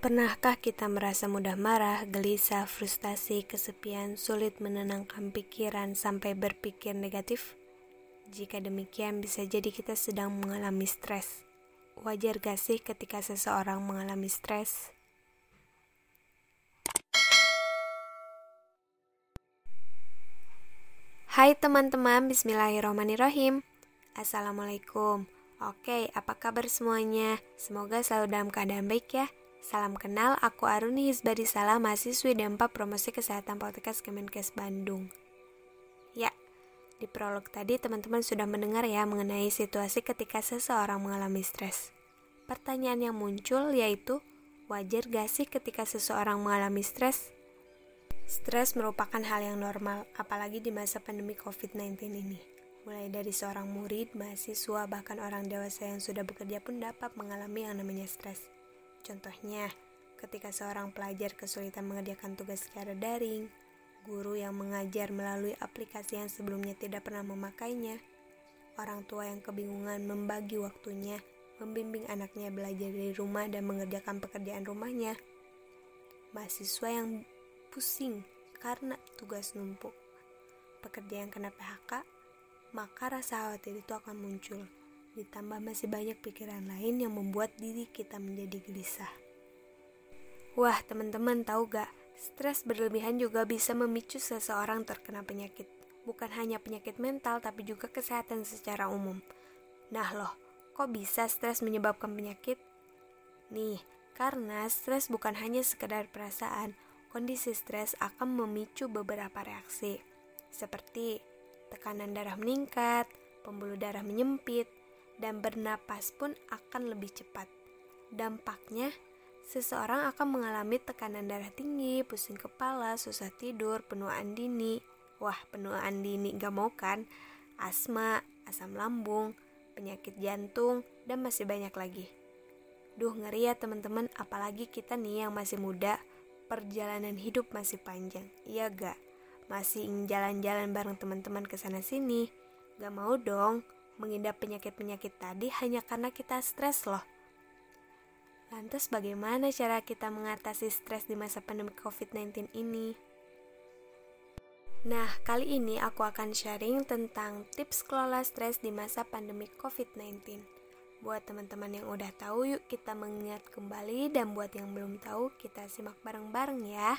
Pernahkah kita merasa mudah marah, gelisah, frustasi, kesepian, sulit menenangkan pikiran sampai berpikir negatif? Jika demikian, bisa jadi kita sedang mengalami stres. Wajar gak sih ketika seseorang mengalami stres? Hai teman-teman, bismillahirrahmanirrahim. Assalamualaikum. Oke, apa kabar semuanya? Semoga selalu dalam keadaan baik ya. Salam kenal, aku Aruni Hisbari Salah, mahasiswi D4 Promosi Kesehatan Politekes Kemenkes Bandung. Ya, di prolog tadi teman-teman sudah mendengar ya mengenai situasi ketika seseorang mengalami stres. Pertanyaan yang muncul yaitu, wajar gak sih ketika seseorang mengalami stres? Stres merupakan hal yang normal, apalagi di masa pandemi COVID-19 ini. Mulai dari seorang murid, mahasiswa, bahkan orang dewasa yang sudah bekerja pun dapat mengalami yang namanya stres. Contohnya, ketika seorang pelajar kesulitan mengerjakan tugas secara daring, guru yang mengajar melalui aplikasi yang sebelumnya tidak pernah memakainya, orang tua yang kebingungan membagi waktunya, membimbing anaknya belajar dari rumah dan mengerjakan pekerjaan rumahnya, mahasiswa yang pusing karena tugas numpuk, pekerja yang kena PHK, maka rasa khawatir itu akan muncul ditambah masih banyak pikiran lain yang membuat diri kita menjadi gelisah. Wah, teman-teman tahu gak? Stres berlebihan juga bisa memicu seseorang terkena penyakit. Bukan hanya penyakit mental, tapi juga kesehatan secara umum. Nah loh, kok bisa stres menyebabkan penyakit? Nih, karena stres bukan hanya sekedar perasaan, kondisi stres akan memicu beberapa reaksi, seperti tekanan darah meningkat, pembuluh darah menyempit, dan bernapas pun akan lebih cepat. Dampaknya, seseorang akan mengalami tekanan darah tinggi, pusing kepala, susah tidur, penuaan dini. Wah, penuaan dini gak mau kan? Asma, asam lambung, penyakit jantung, dan masih banyak lagi. Duh, ngeri ya teman-teman, apalagi kita nih yang masih muda, perjalanan hidup masih panjang. Iya gak? Masih ingin jalan-jalan bareng teman-teman ke sana sini. Gak mau dong, mengidap penyakit-penyakit tadi hanya karena kita stres loh. Lantas bagaimana cara kita mengatasi stres di masa pandemi COVID-19 ini? Nah, kali ini aku akan sharing tentang tips kelola stres di masa pandemi COVID-19. Buat teman-teman yang udah tahu, yuk kita mengingat kembali dan buat yang belum tahu, kita simak bareng-bareng ya.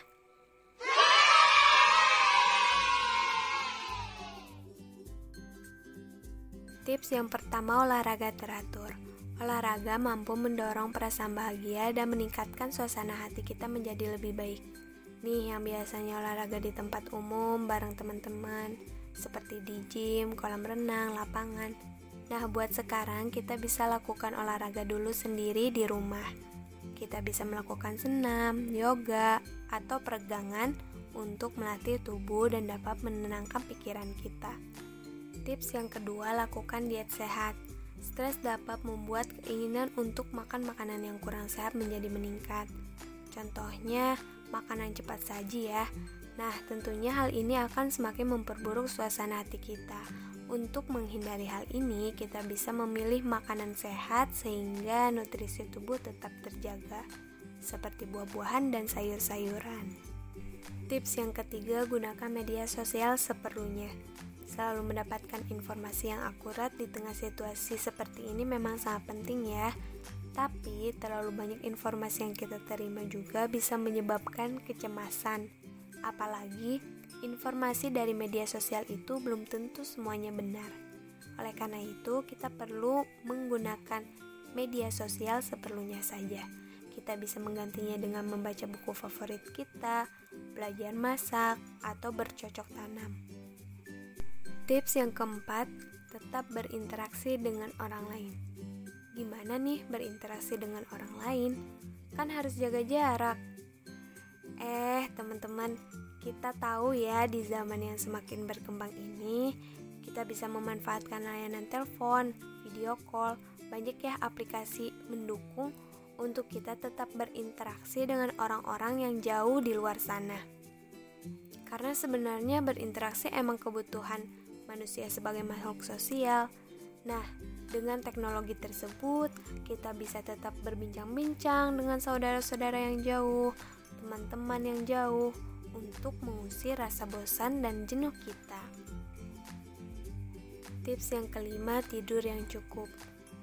Tips yang pertama olahraga teratur. Olahraga mampu mendorong perasaan bahagia dan meningkatkan suasana hati kita menjadi lebih baik. Nih yang biasanya olahraga di tempat umum bareng teman-teman, seperti di gym, kolam renang, lapangan. Nah, buat sekarang kita bisa lakukan olahraga dulu sendiri di rumah. Kita bisa melakukan senam, yoga, atau peregangan untuk melatih tubuh dan dapat menenangkan pikiran kita. Tips yang kedua, lakukan diet sehat. Stres dapat membuat keinginan untuk makan makanan yang kurang sehat menjadi meningkat. Contohnya, makanan cepat saji ya. Nah, tentunya hal ini akan semakin memperburuk suasana hati kita. Untuk menghindari hal ini, kita bisa memilih makanan sehat sehingga nutrisi tubuh tetap terjaga, seperti buah-buahan dan sayur-sayuran. Tips yang ketiga, gunakan media sosial seperlunya. Selalu mendapatkan informasi yang akurat di tengah situasi seperti ini memang sangat penting ya. Tapi terlalu banyak informasi yang kita terima juga bisa menyebabkan kecemasan. Apalagi informasi dari media sosial itu belum tentu semuanya benar. Oleh karena itu, kita perlu menggunakan media sosial seperlunya saja. Kita bisa menggantinya dengan membaca buku favorit kita, belajar masak, atau bercocok tanam. Tips yang keempat, tetap berinteraksi dengan orang lain. Gimana nih berinteraksi dengan orang lain? Kan harus jaga jarak. Eh, teman-teman, kita tahu ya di zaman yang semakin berkembang ini, kita bisa memanfaatkan layanan telepon, video call, banyak ya aplikasi mendukung untuk kita tetap berinteraksi dengan orang-orang yang jauh di luar sana. Karena sebenarnya berinteraksi emang kebutuhan manusia sebagai makhluk sosial. Nah, dengan teknologi tersebut, kita bisa tetap berbincang-bincang dengan saudara-saudara yang jauh, teman-teman yang jauh, untuk mengusir rasa bosan dan jenuh kita. Tips yang kelima, tidur yang cukup.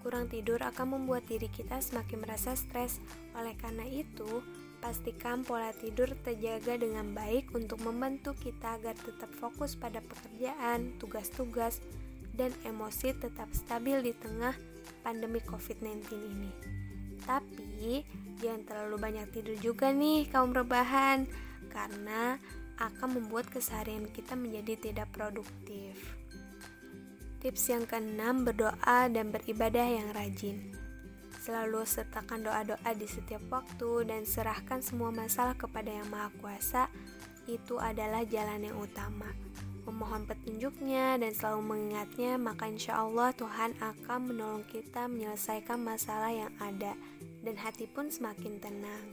Kurang tidur akan membuat diri kita semakin merasa stres. Oleh karena itu, pastikan pola tidur terjaga dengan baik untuk membantu kita agar tetap fokus pada pekerjaan, tugas-tugas, dan emosi tetap stabil di tengah pandemi COVID-19 ini. Tapi, jangan terlalu banyak tidur juga nih kaum rebahan, karena akan membuat keseharian kita menjadi tidak produktif. Tips yang keenam, berdoa dan beribadah yang rajin. Selalu sertakan doa-doa di setiap waktu dan serahkan semua masalah kepada Yang Maha Kuasa. Itu adalah jalan yang utama memohon petunjuknya dan selalu mengingatnya, maka insya Allah Tuhan akan menolong kita menyelesaikan masalah yang ada dan hati pun semakin tenang.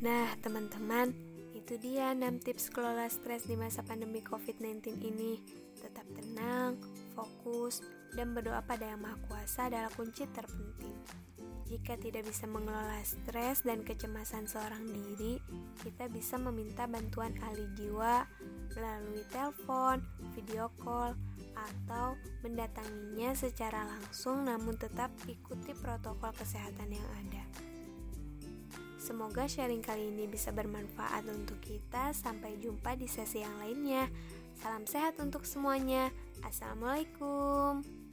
Nah, teman-teman, itu dia 6 tips kelola stres di masa pandemi COVID-19 ini. Tetap tenang, fokus, dan berdoa pada Yang Maha Kuasa adalah kunci terpenting. Jika tidak bisa mengelola stres dan kecemasan seorang diri, kita bisa meminta bantuan ahli jiwa melalui telepon, video call, atau mendatanginya secara langsung namun tetap ikuti protokol kesehatan yang ada. Semoga sharing kali ini bisa bermanfaat untuk kita. Sampai jumpa di sesi yang lainnya. Salam sehat untuk semuanya. Assalamualaikum.